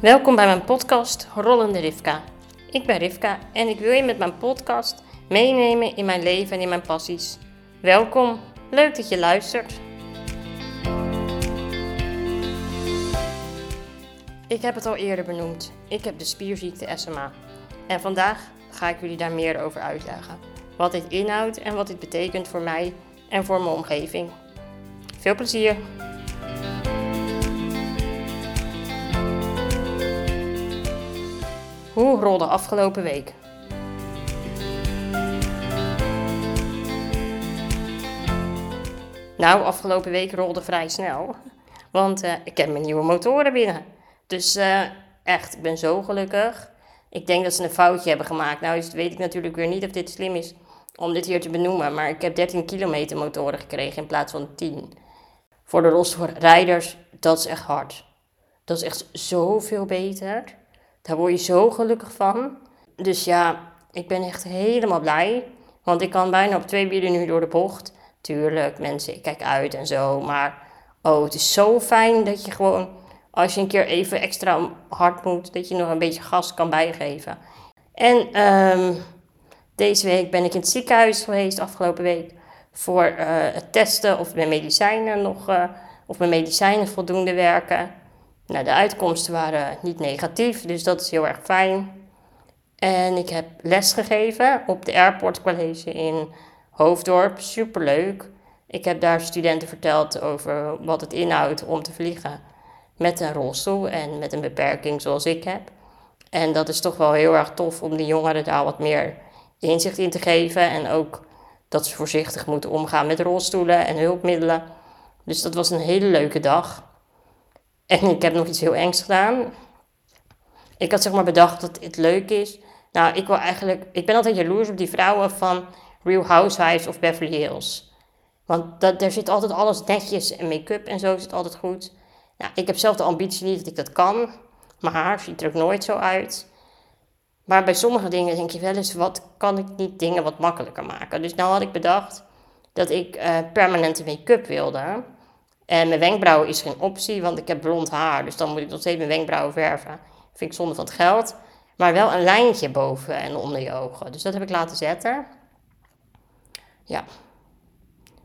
Welkom bij mijn podcast Rollende Rivka. Ik ben Rivka en ik wil je met mijn podcast meenemen in mijn leven en in mijn passies. Welkom, leuk dat je luistert. Ik heb het al eerder benoemd. Ik heb de spierziekte SMA. En vandaag ga ik jullie daar meer over uitleggen. Wat dit inhoudt en wat dit betekent voor mij en voor mijn omgeving. Veel plezier! Hoe rolde afgelopen week? Nou, afgelopen week rolde vrij snel. Want uh, ik heb mijn nieuwe motoren binnen. Dus uh, echt, ik ben zo gelukkig. Ik denk dat ze een foutje hebben gemaakt. Nou, weet ik natuurlijk weer niet of dit slim is om dit hier te benoemen. Maar ik heb 13 kilometer motoren gekregen in plaats van 10. Voor de rijders, dat is echt hard. Dat is echt zoveel beter. Daar word je zo gelukkig van. Dus ja, ik ben echt helemaal blij. Want ik kan bijna op twee wielen nu door de bocht. Tuurlijk, mensen, ik kijk uit en zo. Maar oh, het is zo fijn dat je gewoon, als je een keer even extra hard moet, dat je nog een beetje gas kan bijgeven. En um, deze week ben ik in het ziekenhuis geweest, afgelopen week, voor uh, het testen of mijn medicijnen nog, uh, of mijn medicijnen voldoende werken. Nou, de uitkomsten waren niet negatief, dus dat is heel erg fijn. En ik heb les gegeven op de Airport College in Hoofddorp. Superleuk. Ik heb daar studenten verteld over wat het inhoudt om te vliegen met een rolstoel en met een beperking zoals ik heb. En dat is toch wel heel erg tof om die jongeren daar wat meer inzicht in te geven. En ook dat ze voorzichtig moeten omgaan met rolstoelen en hulpmiddelen. Dus dat was een hele leuke dag. En ik heb nog iets heel engs gedaan. Ik had zeg maar bedacht dat het leuk is. Nou, ik wil eigenlijk. Ik ben altijd jaloers op die vrouwen van Real Housewives of Beverly Hills. Want dat, daar zit altijd alles netjes en make-up en zo zit altijd goed. Nou, ik heb zelf de ambitie niet dat ik dat kan. Mijn haar ziet er ook nooit zo uit. Maar bij sommige dingen denk je wel eens, wat kan ik niet dingen wat makkelijker maken? Dus nou had ik bedacht dat ik uh, permanente make-up wilde. En mijn wenkbrauwen is geen optie, want ik heb blond haar. Dus dan moet ik nog steeds mijn wenkbrauwen verven. Vind ik zonde van het geld. Maar wel een lijntje boven en onder je ogen. Dus dat heb ik laten zetten. Ja,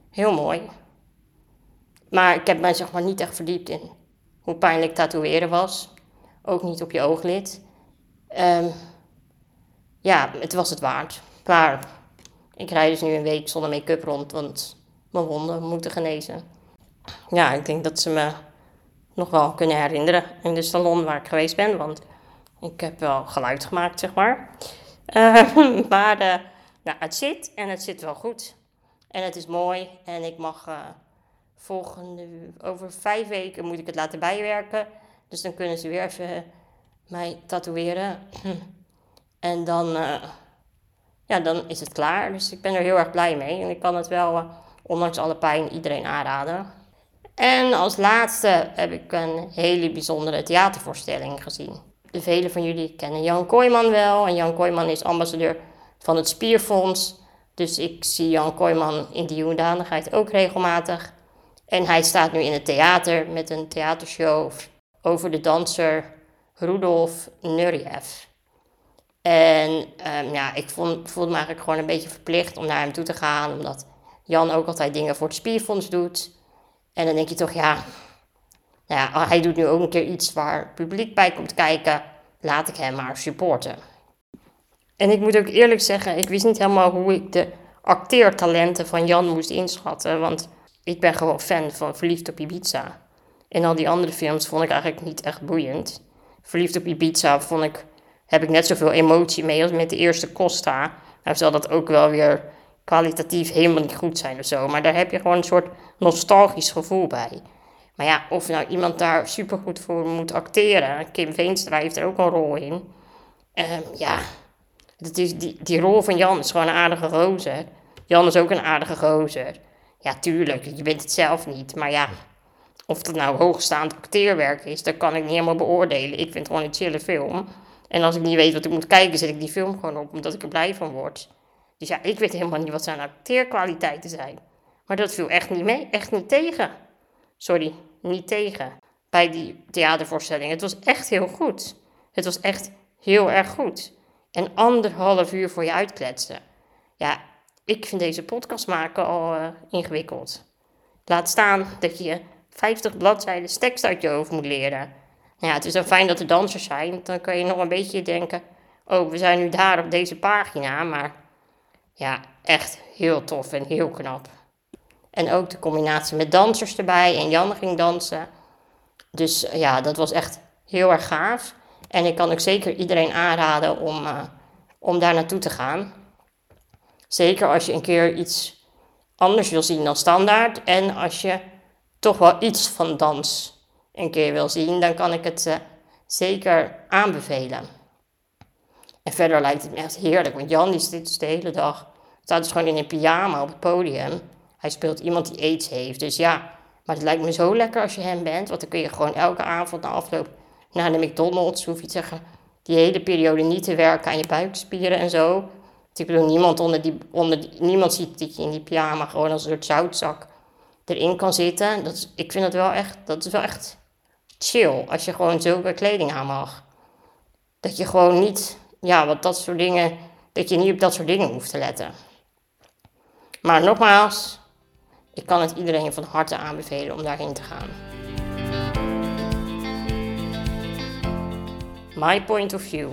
heel mooi. Maar ik heb mij zeg maar niet echt verdiept in hoe pijnlijk tatoeëren was. Ook niet op je ooglid. Um, ja, het was het waard. Maar ik rijd dus nu een week zonder make-up rond, want mijn wonden moeten genezen. Ja, ik denk dat ze me nog wel kunnen herinneren in de salon waar ik geweest ben, want ik heb wel geluid gemaakt, zeg maar. Uh, maar uh, nou, het zit en het zit wel goed. En het is mooi en ik mag uh, volgende, over vijf weken moet ik het laten bijwerken. Dus dan kunnen ze weer even mij tatoeëren. En dan, ja, dan is het klaar. Dus ik ben er heel erg blij mee. En ik kan het wel, ondanks alle pijn, iedereen aanraden. En als laatste heb ik een hele bijzondere theatervoorstelling gezien. De velen van jullie kennen Jan Kooijman wel. En Jan Kooijman is ambassadeur van het Spierfonds. Dus ik zie Jan Kooijman in die hoedanigheid ook regelmatig. En hij staat nu in het theater met een theatershow over de danser Rudolf Nureyev. En um, ja, ik vond, voelde me eigenlijk gewoon een beetje verplicht om naar hem toe te gaan. Omdat Jan ook altijd dingen voor het Spierfonds doet. En dan denk je toch, ja, nou ja, hij doet nu ook een keer iets waar publiek bij komt kijken. Laat ik hem maar supporten. En ik moet ook eerlijk zeggen, ik wist niet helemaal hoe ik de acteertalenten van Jan moest inschatten. Want ik ben gewoon fan van Verliefd op Ibiza. En al die andere films vond ik eigenlijk niet echt boeiend. Verliefd op Ibiza vond ik heb ik net zoveel emotie mee als met de eerste Costa. Nou zal dat ook wel weer kwalitatief helemaal niet goed zijn of zo. Maar daar heb je gewoon een soort nostalgisch gevoel bij. Maar ja, of nou iemand daar supergoed voor moet acteren. Kim Veenstra heeft er ook een rol in. Um, ja, dat is, die, die rol van Jan is gewoon een aardige gozer. Jan is ook een aardige gozer. Ja, tuurlijk, je bent het zelf niet. Maar ja, of dat nou hoogstaand acteerwerk is, dat kan ik niet helemaal beoordelen. Ik vind het gewoon een chille film. En als ik niet weet wat ik moet kijken, zet ik die film gewoon op, omdat ik er blij van word. Ja, ik weet helemaal niet wat zijn acteerkwaliteiten zijn. Maar dat viel echt niet mee, echt niet tegen. Sorry, niet tegen. bij die theatervoorstelling. Het was echt heel goed. Het was echt heel erg goed. En anderhalf uur voor je uitkletsen. Ja, ik vind deze podcast maken al uh, ingewikkeld. Laat staan dat je 50 bladzijden tekst uit je hoofd moet leren. Nou ja, het is wel fijn dat er dansers zijn. Dan kan je nog een beetje denken: oh, we zijn nu daar op deze pagina. Maar ja, echt heel tof en heel knap. En ook de combinatie met dansers erbij. En Jan ging dansen. Dus eh, ja, dat was echt heel erg gaaf. En ik kan ook zeker iedereen aanraden om, uh, om daar naartoe te gaan. Zeker als je een keer iets anders wil zien dan standaard. En als je toch wel iets van dans een keer wil zien, dan kan ik het uh, zeker aanbevelen. En verder lijkt het me echt heerlijk, want Jan die zit dus de hele dag, staat dus gewoon in een pyjama op het podium. Hij speelt iemand die aids heeft, dus ja. Maar het lijkt me zo lekker als je hem bent, want dan kun je gewoon elke avond na afloop naar de McDonald's, hoef je te zeggen, die hele periode niet te werken aan je buikspieren en zo. Ik bedoel, niemand, onder die, onder niemand ziet dat je in die pyjama gewoon als een soort zoutzak erin kan zitten. Dat is, ik vind dat wel echt, dat is wel echt chill als je gewoon zulke kleding aan mag. Dat je gewoon niet, ja, wat dat soort dingen, dat je niet op dat soort dingen hoeft te letten. Maar nogmaals, ik kan het iedereen van harte aanbevelen om daarheen te gaan. My point of view.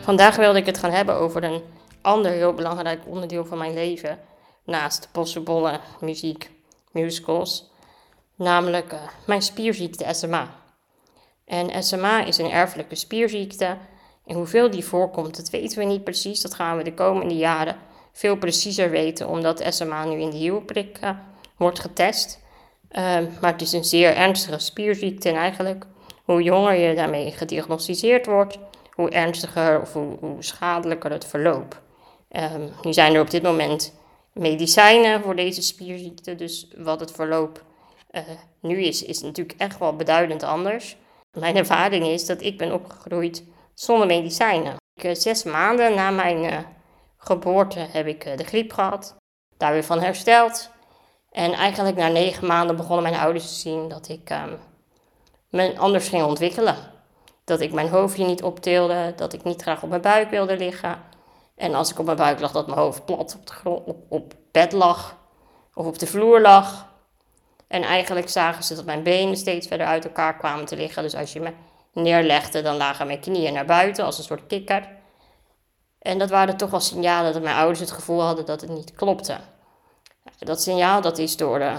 Vandaag wilde ik het gaan hebben over een ander heel belangrijk onderdeel van mijn leven. Naast possible muziek, musicals. Namelijk uh, mijn spierziekte SMA. En SMA is een erfelijke spierziekte. En hoeveel die voorkomt, dat weten we niet precies. Dat gaan we de komende jaren veel preciezer weten, omdat SMA nu in de hielprik uh, wordt getest. Uh, maar het is een zeer ernstige spierziekte en eigenlijk hoe jonger je daarmee gediagnosticeerd wordt, hoe ernstiger of hoe, schadelijker het verloop. Um, nu zijn er op dit moment medicijnen voor deze spierziekte, dus wat het verloop uh, nu is, is natuurlijk echt wel beduidend anders. Mijn ervaring is dat ik ben opgegroeid zonder medicijnen. Ik, uh, zes maanden na mijn uh, geboorte heb ik de griep gehad, daar weer van hersteld. En eigenlijk na negen maanden begonnen mijn ouders te zien dat ik um, me anders ging ontwikkelen. Dat ik mijn hoofdje niet optilde, dat ik niet graag op mijn buik wilde liggen. En als ik op mijn buik lag, dat mijn hoofd plat op, de grond, op, op bed lag of op de vloer lag. En eigenlijk zagen ze dat mijn benen steeds verder uit elkaar kwamen te liggen. Dus als je me neerlegde, dan lagen mijn knieën naar buiten als een soort kikker. En dat waren toch wel signalen dat mijn ouders het gevoel hadden dat het niet klopte. Dat signaal dat is door de,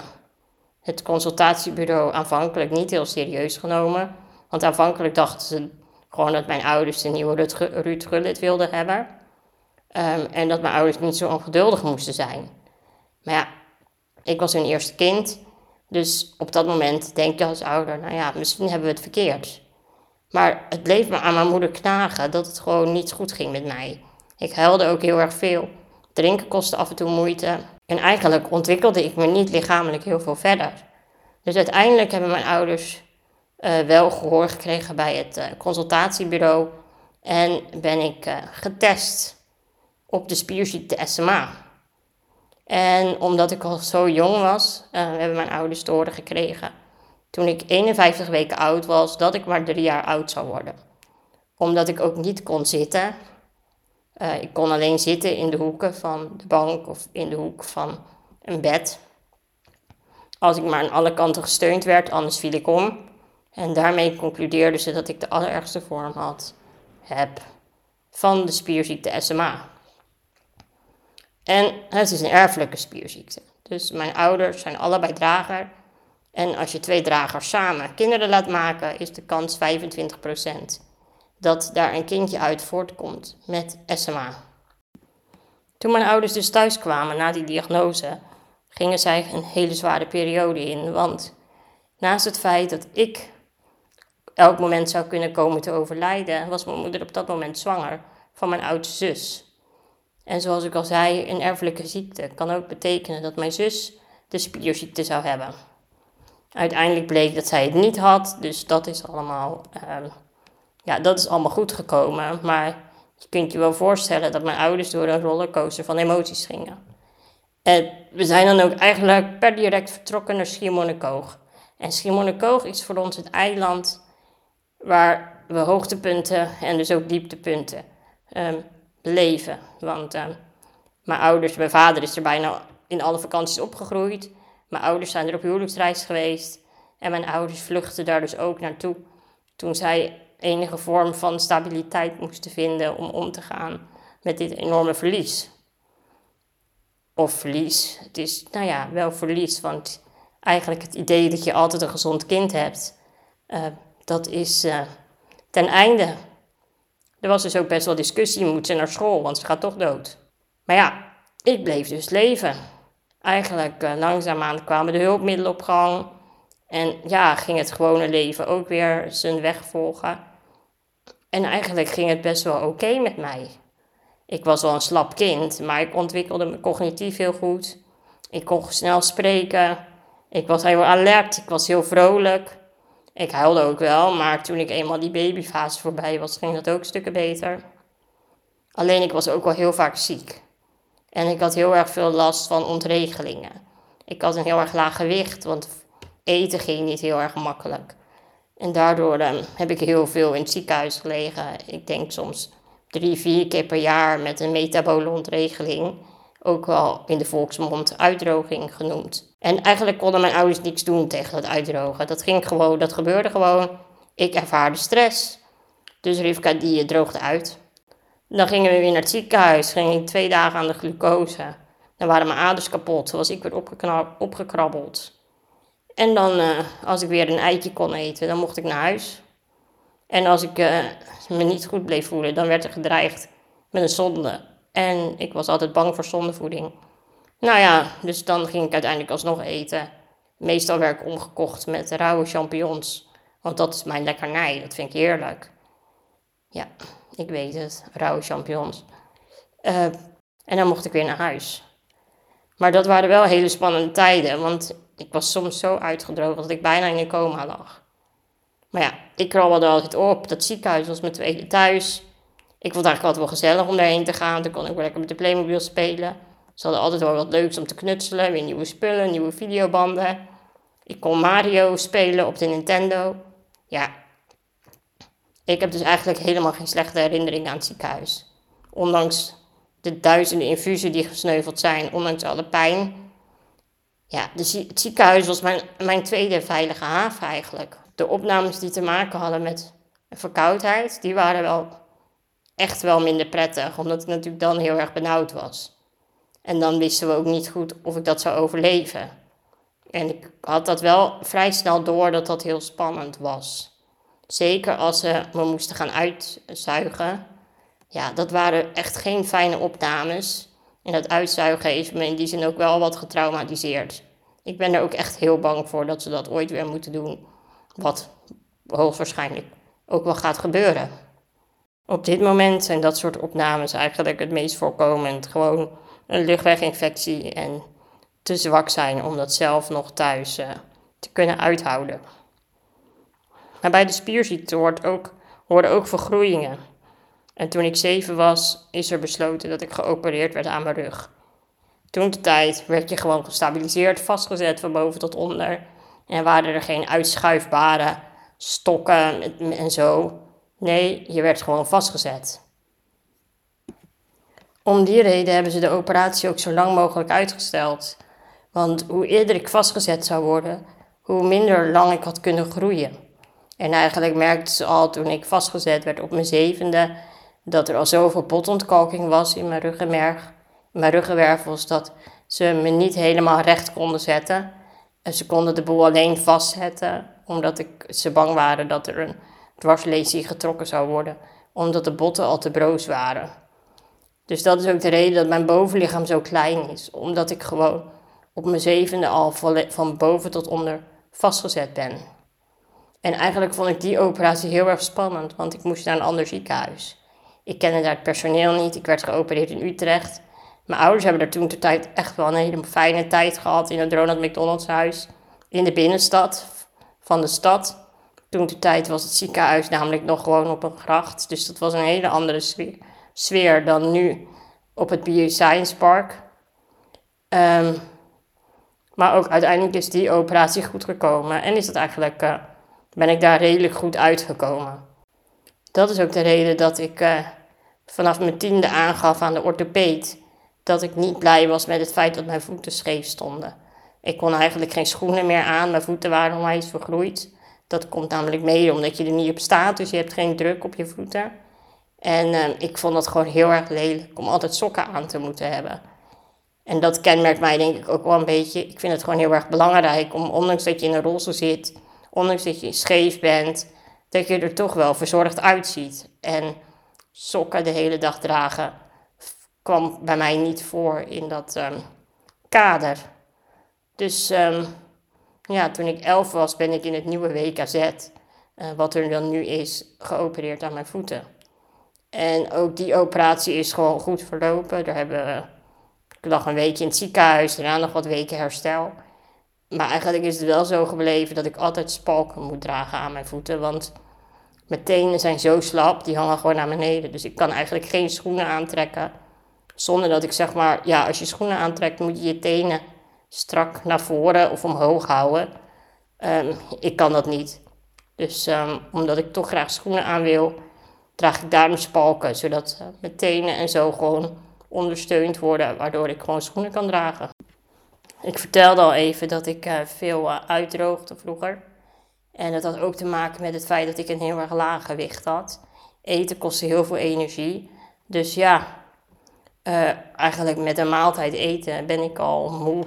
het consultatiebureau aanvankelijk niet heel serieus genomen. Want aanvankelijk dachten ze gewoon dat mijn ouders een nieuwe Ruud Gullit wilden hebben. Um, en dat mijn ouders niet zo ongeduldig moesten zijn. Maar ja, ik was hun eerste kind. Dus op dat moment denk je als ouder, nou ja, misschien hebben we het verkeerd. Maar het bleef me aan mijn moeder knagen dat het gewoon niet goed ging met mij. Ik huilde ook heel erg veel. Drinken kostte af en toe moeite. En eigenlijk ontwikkelde ik me niet lichamelijk heel veel verder. Dus uiteindelijk hebben mijn ouders uh, wel gehoor gekregen bij het uh, consultatiebureau. En ben ik uh, getest op de spierziekte SMA. En omdat ik al zo jong was, hebben mijn ouders te horen gekregen. Toen ik 51 weken oud was, dat ik maar drie jaar oud zou worden. Omdat ik ook niet kon zitten. ik kon alleen zitten in de hoeken van de bank of in de hoek van een bed. Als ik maar aan alle kanten gesteund werd, anders viel ik om. En daarmee concludeerden ze dat ik de allerergste vorm had, heb van de spierziekte SMA. En het is een erfelijke spierziekte. Dus mijn ouders zijn allebei drager. En als je twee dragers samen kinderen laat maken, is de kans 25% dat daar een kindje uit voortkomt met SMA. Toen mijn ouders dus thuis kwamen na die diagnose, gingen zij een hele zware periode in. Want naast het feit dat ik elk moment zou kunnen komen te overlijden, was mijn moeder op dat moment zwanger van mijn oudste zus. En zoals ik al zei, een erfelijke ziekte kan ook betekenen dat mijn zus de spierziekte zou hebben. Uiteindelijk bleek dat zij het niet had, dus dat is allemaal, uh, ja, dat is allemaal goed gekomen. Maar je kunt je wel voorstellen dat mijn ouders door een rollercoaster van emoties gingen. En we zijn dan ook eigenlijk per direct vertrokken naar Schiermonnikoog. En Schiermonnikoog is voor ons het eiland waar we hoogtepunten en dus ook dieptepunten um, beleven. Want um, mijn ouders, mijn vader is er bijna in alle vakanties opgegroeid. Mijn ouders zijn er op huwelijksreis geweest. En mijn ouders vluchtten daar dus ook naartoe. Toen zij enige vorm van stabiliteit moesten vinden om om te gaan met dit enorme verlies. Of verlies. Het is, nou ja, wel verlies. Want eigenlijk het idee dat je altijd een gezond kind hebt, uh, dat is uh, ten einde. Er was dus ook best wel discussie, moet ze naar school, want ze gaat toch dood. Maar ja, ik bleef dus leven. Eigenlijk uh, langzaamaan kwamen de hulpmiddelen op gang. En ja, ging het gewone leven ook weer zijn weg volgen. En eigenlijk ging het best wel oké met mij. Ik was wel een slap kind, maar ik ontwikkelde me cognitief heel goed. Ik kon snel spreken. Ik was heel alert, ik was heel vrolijk. Ik huilde ook wel, maar toen ik eenmaal die babyfase voorbij was, ging dat ook stukken beter. Alleen ik was ook wel heel vaak ziek. En ik had heel erg veel last van ontregelingen. Ik had een heel erg laag gewicht, want eten ging niet heel erg makkelijk. En daardoor um, heb ik heel veel in het ziekenhuis gelegen. Ik denk soms drie, vier keer per jaar met een metabole ontregeling. Ook wel in de volksmond uitdroging genoemd. En eigenlijk konden mijn ouders niks doen tegen het uitdrogen. Dat ging gewoon, dat gebeurde gewoon. Ik ervaarde stress. Dus Rivka die droogde uit. Dan gingen we weer naar het ziekenhuis. Ging ik twee dagen aan de glucose. Dan waren mijn aders kapot. Was ik weer opgekrabbeld. En dan, uh, als ik weer een eitje kon eten, dan mocht ik naar huis. En als ik uh, me niet goed bleef voelen, dan werd er gedreigd met een zonde. En ik was altijd bang voor zondevoeding. Nou ja, dus dan ging ik uiteindelijk alsnog eten. Meestal werd ik omgekocht met rauwe champignons. Want dat is mijn lekkernij, dat vind ik heerlijk. Ja, ik weet het, rauwe champignons. Uh, en dan mocht ik weer naar huis. Maar dat waren wel hele spannende tijden, want ik was soms zo uitgedroogd dat ik bijna in een coma lag. Maar ja, ik krabbelde altijd op. Dat ziekenhuis was mijn tweede thuis. Ik vond eigenlijk altijd wel gezellig om daarheen te gaan. Toen kon ik wel lekker met de Playmobil spelen. Ze hadden altijd wel wat leuks om te knutselen. Weer nieuwe spullen, nieuwe videobanden. Ik kon Mario spelen op de Nintendo. Ja, ik heb dus eigenlijk helemaal geen slechte herinnering aan het ziekenhuis. Ondanks de duizenden infusen die gesneuveld zijn, ondanks alle pijn. Ja, het ziekenhuis was mijn, mijn tweede veilige haven eigenlijk. De opnames die te maken hadden met verkoudheid, die waren wel echt wel minder prettig, omdat ik natuurlijk dan heel erg benauwd was. En dan wisten we ook niet goed of ik dat zou overleven. En ik had dat wel vrij snel door dat dat heel spannend was. Zeker als ze me moesten gaan uitzuigen. Ja, dat waren echt geen fijne opnames. En dat uitzuigen heeft me in die zin ook wel wat getraumatiseerd. Ik ben er ook echt heel bang voor dat ze dat ooit weer moeten doen. Wat hoogstwaarschijnlijk ook wel gaat gebeuren. Op dit moment zijn dat soort opnames eigenlijk het meest voorkomend. Gewoon een luchtweginfectie en te zwak zijn om dat zelf nog thuis uh, te kunnen uithouden. Maar bij de spierziekte hoort ook, hoorden ook vergroeien. En toen ik zeven was, is er besloten dat ik geopereerd werd aan mijn rug. Toen de tijd werd je gewoon gestabiliseerd, vastgezet van boven tot onder. En waren er geen uitschuifbare stokken en zo. Nee, je werd gewoon vastgezet. Om die reden hebben ze de operatie ook zo lang mogelijk uitgesteld. Want hoe eerder ik vastgezet zou worden, hoe minder lang ik had kunnen groeien. En eigenlijk merkte ze al toen ik vastgezet werd op mijn zevende dat er al zoveel botontkalking was in mijn ruggenmerg, mijn ruggenwervels, dat ze me niet helemaal recht konden zetten. En ze konden de boel alleen vastzetten, omdat ik, ze bang waren dat er een dwarslesie getrokken zou worden, omdat de botten al te broos waren. Dus dat is ook de reden dat mijn bovenlichaam zo klein is, omdat ik gewoon op mijn zevende al van boven tot onder vastgezet ben. En eigenlijk vond ik die operatie heel erg spannend, want ik moest naar een ander ziekenhuis. Ik kende daar het personeel niet, ik werd geopereerd in Utrecht. Mijn ouders hebben er toen de tijd echt wel een hele fijne tijd gehad in het Ronald McDonald's huis. In de binnenstad van de stad. Toen de tijd was het ziekenhuis namelijk nog gewoon op een gracht. Dus dat was een hele andere sfeer, dan nu op het Bioscience Park. Ehm, maar ook uiteindelijk is die operatie goed gekomen en is dat eigenlijk, eh, ben ik daar redelijk goed uitgekomen. Dat is ook de reden dat ik uh, vanaf mijn tiende aangaf aan de orthopeed dat ik niet blij was met het feit dat mijn voeten scheef stonden. Ik kon eigenlijk geen schoenen meer aan, mijn voeten waren onwijs vergroeid. Dat komt namelijk mee omdat je er niet op staat, dus je hebt geen druk op je voeten. En uh, ik vond het gewoon heel erg lelijk om altijd sokken aan te moeten hebben. En dat kenmerkt mij denk ik ook wel een beetje. Ik vind het gewoon heel erg belangrijk om, ondanks dat je in een rolstoel zit, ondanks dat je scheef bent, dat je er toch wel verzorgd uitziet. En sokken de hele dag dragen kwam bij mij niet voor in dat um, kader. Dus um, ja, toen ik elf was, ben ik in het nieuwe WKZ, uh, wat er dan nu is, geopereerd aan mijn voeten. En ook die operatie is gewoon goed verlopen. Daar hebben ik lag een weekje in het ziekenhuis, daarna nog wat weken herstel. Maar eigenlijk is het wel zo gebleven dat ik altijd spalken moet dragen aan mijn voeten. Want mijn tenen zijn zo slap, die hangen gewoon naar beneden. Dus ik kan eigenlijk geen schoenen aantrekken. Zonder dat ik zeg maar, ja, als je schoenen aantrekt, moet je je tenen strak naar voren of omhoog houden. Um, ik kan dat niet. Dus um, omdat ik toch graag schoenen aan wil, draag ik daarom spalken. Zodat uh, mijn tenen en zo gewoon ondersteund worden, waardoor ik gewoon schoenen kan dragen. Ik vertelde al even dat ik uh, veel uh, uitdroogde vroeger. En dat had ook te maken met het feit dat ik een heel erg laag gewicht had. Eten kostte heel veel energie. Dus ja, uh, eigenlijk met een maaltijd eten ben ik al moe.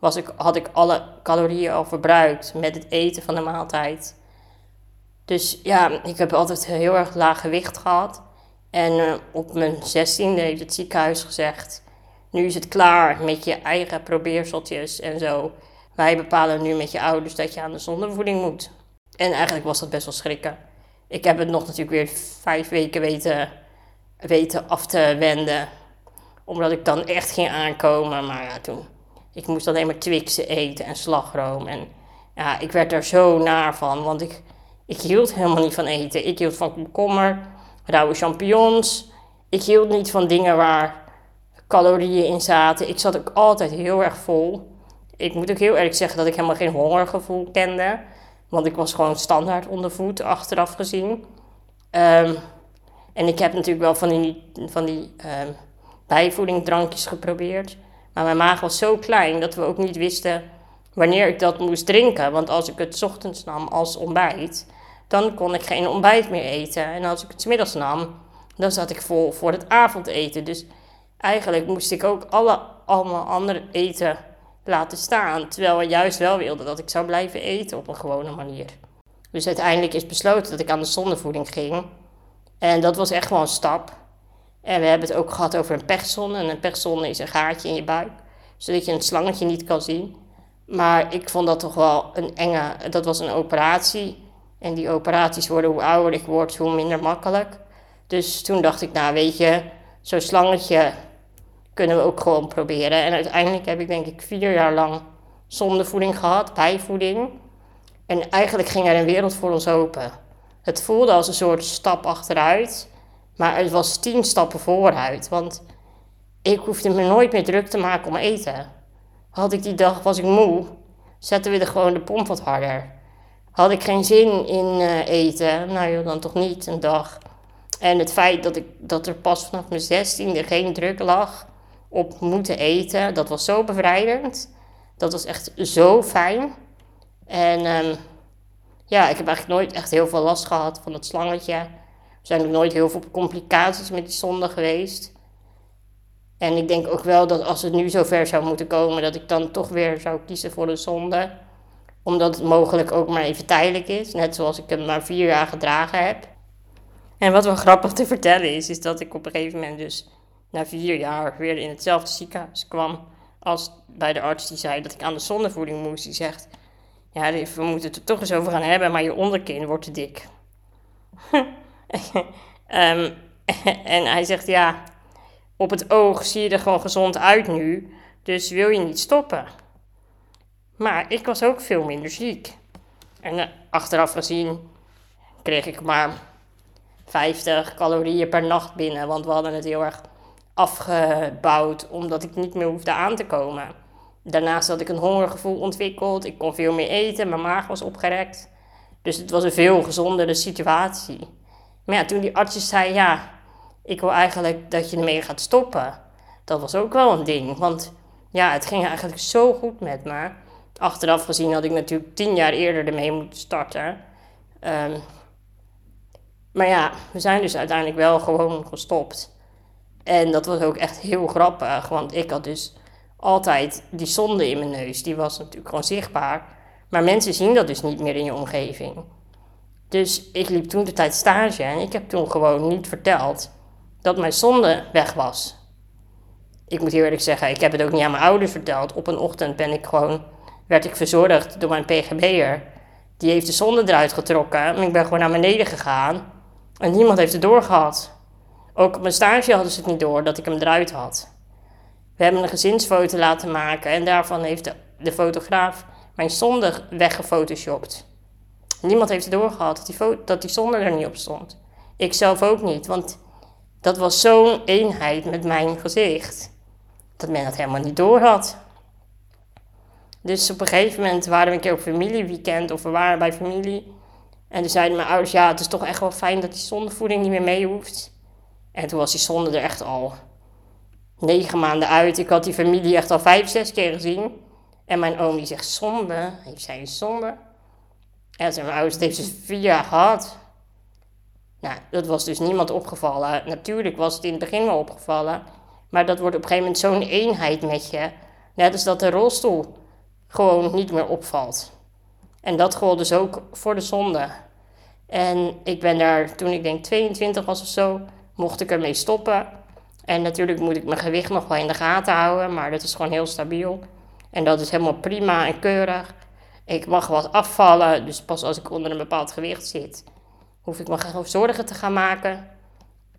Was ik, had ik alle calorieën al verbruikt met het eten van de maaltijd. Dus ja, ik heb altijd heel erg laag gewicht gehad. En uh, op mijn zestiende heeft het ziekenhuis gezegd... nu is het klaar met je eigen probeerseltjes en zo. Wij bepalen nu met je ouders dat je aan de zondevoeding moet. En eigenlijk was dat best wel schrikken. Ik heb het nog natuurlijk weer vijf weken weten, weten af te wenden omdat ik dan echt ging aankomen. Maar ja, toen. Ik moest alleen maar Twixen eten en slagroom. En ja, ik werd er zo naar van. Want ik, ik hield helemaal niet van eten. Ik hield van komkommer, rauwe champignons. Ik hield niet van dingen waar calorieën in zaten. Ik zat ook altijd heel erg vol. Ik moet ook heel eerlijk zeggen dat ik helemaal geen hongergevoel kende. Want ik was gewoon standaard ondervoed, achteraf gezien. Um, en ik heb natuurlijk wel van die, van die um, bijvoedingdrankjes geprobeerd. Maar mijn maag was zo klein dat we ook niet wisten wanneer ik dat moest drinken. Want als ik het ochtends nam als ontbijt, dan kon ik geen ontbijt meer eten. En als ik het middags nam, dan zat ik vol voor het avondeten. Dus eigenlijk moest ik ook alle, allemaal andere eten laten staan. Terwijl we juist wel wilden dat ik zou blijven eten op een gewone manier. Dus uiteindelijk is besloten dat ik aan de zondevoeding ging. En dat was echt wel een stap. En we hebben het ook gehad over een pechzone. En een pechzone is een gaatje in je buik, zodat je een slangetje niet kan zien. Maar ik vond dat toch wel een enge. Dat was een operatie. En die operaties worden, hoe ouder ik word, hoe minder makkelijk. Dus toen dacht ik, nou weet je, zo'n slangetje kunnen we ook gewoon proberen. En uiteindelijk heb ik denk ik vier jaar lang zondevoeding gehad, bijvoeding. En eigenlijk ging er een wereld voor ons open. Het voelde als een soort stap achteruit. Maar het was tien stappen vooruit. Want ik hoefde me nooit meer druk te maken om eten. Had ik die dag, was ik moe, zetten we er gewoon de pomp wat harder. Had ik geen zin in uh, eten, nou joh, dan toch niet een dag. En het feit dat, ik, dat er pas vanaf mijn zestiende geen druk lag op moeten eten, dat was zo bevrijdend. Dat was echt zo fijn. En um, ja, ik heb eigenlijk nooit echt heel veel last gehad van het slangetje. Zijn ook nooit heel veel complicaties met die zonde geweest. En ik denk ook wel dat als het nu zover zou moeten komen, dat ik dan toch weer zou kiezen voor de zonde. Omdat het mogelijk ook maar even tijdelijk is. Net zoals ik hem maar vier jaar gedragen heb. En wat wel grappig te vertellen is, is dat ik op een gegeven moment dus na vier jaar weer in hetzelfde ziekenhuis kwam als bij de arts die zei dat ik aan de zondevoeding moest. Die zegt, ja, we moeten het er toch eens over gaan hebben, maar je onderkin wordt te dik. um, en hij zegt, ja, op het oog zie je er gewoon gezond uit nu, dus wil je niet stoppen. Maar ik was ook veel minder ziek. En uh, achteraf gezien kreeg ik maar 50 calorieën per nacht binnen, want we hadden het heel erg afgebouwd omdat ik niet meer hoefde aan te komen. Daarnaast had ik een hongergevoel ontwikkeld. Ik kon veel meer eten. Mijn maag was opgerekt. Dus het was een veel gezondere situatie. Maar ja, toen die arts zei, ja, ik wil eigenlijk dat je ermee gaat stoppen. Dat was ook wel een ding. Want ja, het ging eigenlijk zo goed met me. Achteraf gezien had ik natuurlijk tien jaar eerder ermee moeten starten. Ehm, maar ja, we zijn dus uiteindelijk wel gewoon gestopt. En dat was ook echt heel grappig, want ik had dus altijd die zonde in mijn neus. Die was natuurlijk gewoon zichtbaar. Maar mensen zien dat dus niet meer in je omgeving. Dus ik liep toen de tijd stage en ik heb toen gewoon niet verteld dat mijn zonde weg was. Ik moet eerlijk zeggen, ik heb het ook niet aan mijn ouders verteld. Op een ochtend ben ik gewoon, werd ik verzorgd door mijn PGB'er. Die heeft de zonde eruit getrokken en ik ben gewoon naar beneden gegaan. En niemand heeft het doorgehad. Ook op mijn stage hadden ze het niet door dat ik hem eruit had. We hebben een gezinsfoto laten maken en daarvan heeft de fotograaf mijn zonde weggefotoshopt. Niemand heeft doorgehad dat die, dat die zonde er niet op stond. Ik zelf ook niet, want dat was zo'n eenheid met mijn gezicht. Dat men dat helemaal niet door had. Dus op een gegeven moment waren we een keer op familieweekend of we waren bij familie. En toen zeiden mijn ouders, ja, het is toch echt wel fijn dat die zondevoeding niet meer mee hoeft. En toen was die zonde er echt al negen maanden uit. Ik had die familie echt al vijf, zes keer gezien. En mijn oom die zegt, zonde? Zij een zonde? En zijn ouders, het heeft ze vier jaar gehad. Nou, dat was dus niemand opgevallen. Natuurlijk was het in het begin wel opgevallen. Maar dat wordt op een gegeven moment zo'n eenheid met je. Net als dat de rolstoel gewoon niet meer opvalt. En dat gold dus ook voor de zonde. En ik ben daar, toen ik denk 22 was of zo, mocht ik ermee stoppen. En natuurlijk moet ik mijn gewicht nog wel in de gaten houden, maar dat is gewoon heel stabiel. En dat is helemaal prima en keurig. Ik mag wat afvallen, dus pas als ik onder een bepaald gewicht zit, hoef ik me geen zorgen te gaan maken.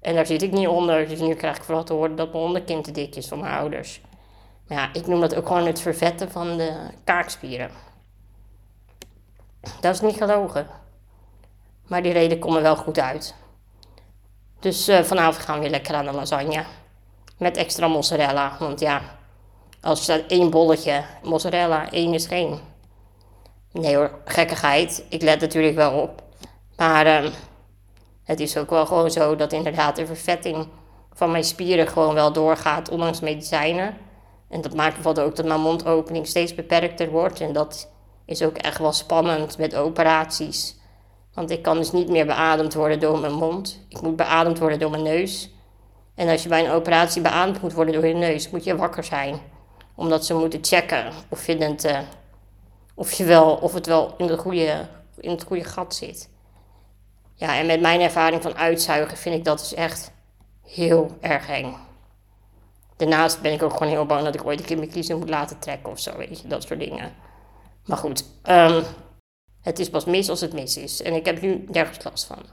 En daar zit ik niet onder, dus nu krijg ik vooral te horen dat mijn onderkin te dik is van mijn ouders. Maar ja, ik noem dat ook gewoon het vervetten van de kaakspieren. Dat is niet gelogen. Maar die reden komt er wel goed uit. Dus uh, vanavond gaan we weer lekker aan de lasagne. Met extra mozzarella. Want ja, als er staat één bolletje mozzarella, één is geen. Nee hoor, gekkigheid. Ik let natuurlijk wel op. Maar uh, het is ook wel gewoon zo dat inderdaad de vervetting van mijn spieren gewoon wel doorgaat, ondanks medicijnen. En dat maakt bijvoorbeeld ook dat mijn mondopening steeds beperkter wordt. En dat is ook echt wel spannend met operaties. Want ik kan dus niet meer beademd worden door mijn mond. Ik moet beademd worden door mijn neus. En als je bij een operatie beademd moet worden door je neus, moet je wakker zijn. Omdat ze moeten checken of, je het, uh, of, je wel, of het wel in, de goede, in het goede gat zit. Ja, en met mijn ervaring van uitzuigen vind ik dat dus echt heel erg eng. Daarnaast ben ik ook gewoon heel bang dat ik ooit een keer mijn kiezen moet laten trekken of zo, weet je, dat soort dingen. Maar goed, um, het is pas mis als het mis is. En ik heb nu nergens last van.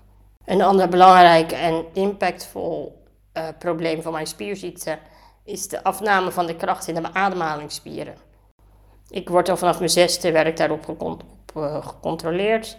Een ander belangrijk en impactvol uh, probleem van mijn spierziekte is de afname van de kracht in de ademhalingsspieren. Ik word al vanaf mijn zesde werd ik daarop op, uh, gecontroleerd.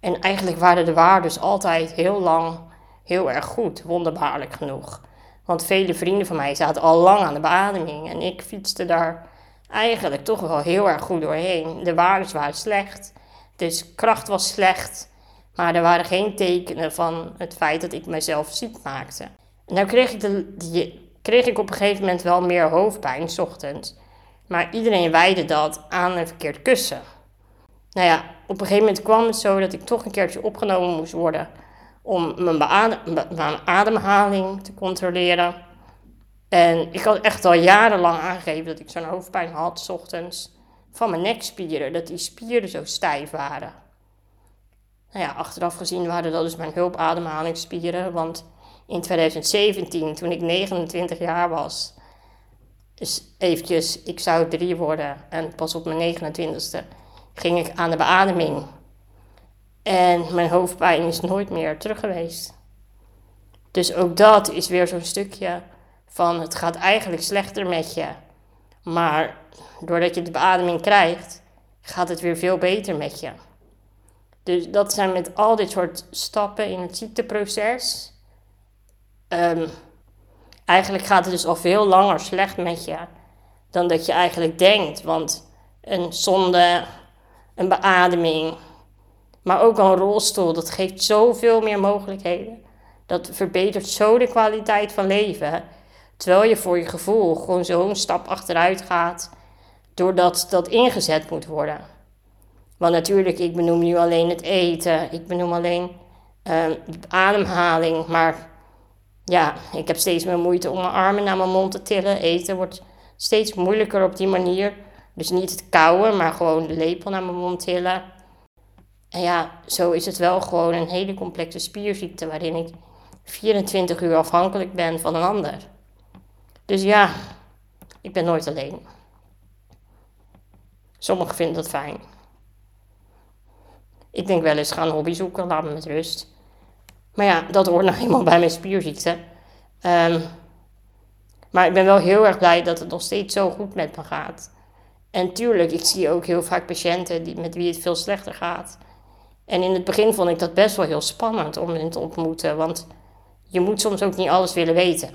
En eigenlijk waren de waarden altijd heel lang heel erg goed, wonderbaarlijk genoeg. Want vele vrienden van mij zaten al lang aan de beademing en ik fietste daar eigenlijk toch wel heel erg goed doorheen. De waarden waren slecht, dus kracht was slecht, maar er waren geen tekenen van het feit dat ik mezelf ziek maakte. Nou kreeg ik, de, kreeg ik op een gegeven moment wel meer hoofdpijn, s ochtends. Maar iedereen wijde dat aan een verkeerd kussen. Nou ja, op een gegeven moment kwam het zo dat ik toch een keertje opgenomen moest worden om mijn, mijn ademhaling te controleren. En ik had echt al jarenlang aangegeven dat ik zo'n hoofdpijn had, s ochtends, van mijn nekspieren. Dat die spieren zo stijf waren. Nou ja, achteraf gezien waren dat dus mijn hulpademhalingsspieren. Want in 2017, toen ik 29 jaar was, dus eventjes, ik zou drie worden. En pas op mijn 29ste ging ik aan de beademing. En mijn hoofdpijn is nooit meer terug geweest. Dus ook dat is weer zo'n stukje van het gaat eigenlijk slechter met je. Maar doordat je de beademing krijgt, gaat het weer veel beter met je. Dus dat zijn met al dit soort stappen in het ziekteproces. Um, eigenlijk gaat het dus al veel langer slecht met je dan dat je eigenlijk denkt. Want een zonde, een beademing, maar ook een rolstoel, dat geeft zoveel meer mogelijkheden. Dat verbetert zo de kwaliteit van leven. Terwijl je voor je gevoel gewoon zo'n stap achteruit gaat, doordat dat ingezet moet worden. Want natuurlijk, ik benoem nu alleen het eten, ik benoem alleen uh, ademhaling, maar ja, ik heb steeds meer moeite om mijn armen naar mijn mond te tillen. Eten wordt steeds moeilijker op die manier. Dus niet het kauwen, maar gewoon de lepel naar mijn mond tillen. En ja, zo is het wel gewoon een hele complexe spierziekte waarin ik 24 uur afhankelijk ben van een ander. Dus ja, ik ben nooit alleen. Sommigen vinden dat fijn. Ik denk wel eens gaan hobby zoeken, laat me met rust. Maar ja, dat hoort nou eenmaal bij mijn spierziekte. Um, maar ik ben wel heel erg blij dat het nog steeds zo goed met me gaat. En tuurlijk, ik zie ook heel vaak patiënten die, met wie het veel slechter gaat. En in het begin vond ik dat best wel heel spannend om hen te ontmoeten, want je moet soms ook niet alles willen weten.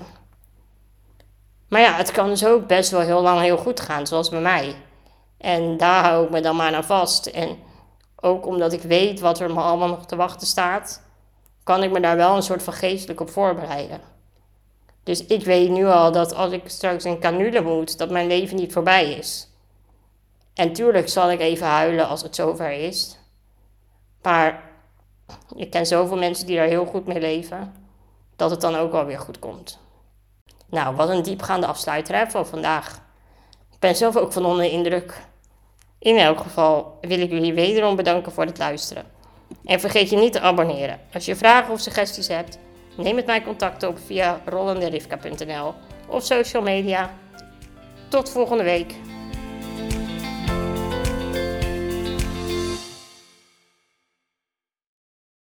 Maar ja, het kan dus ook best wel heel lang heel goed gaan, zoals bij mij. En daar hou ik me dan maar aan vast. En ook omdat ik weet wat er me allemaal nog te wachten staat, kan ik me daar wel een soort van geestelijk op voorbereiden. Dus ik weet nu al dat als ik straks in canule moet, dat mijn leven niet voorbij is. En tuurlijk zal ik even huilen als het zover is. Maar ik ken zoveel mensen die daar heel goed mee leven, dat het dan ook wel weer goed komt. Nou, wat een diepgaande afsluiter van vandaag. Ik ben zelf ook van onder de indruk. In elk geval wil ik jullie wederom bedanken voor het luisteren. En vergeet je niet te abonneren. Als je vragen of suggesties hebt, neem met mij contact op via rollenderifka.nl of social media. Tot volgende week.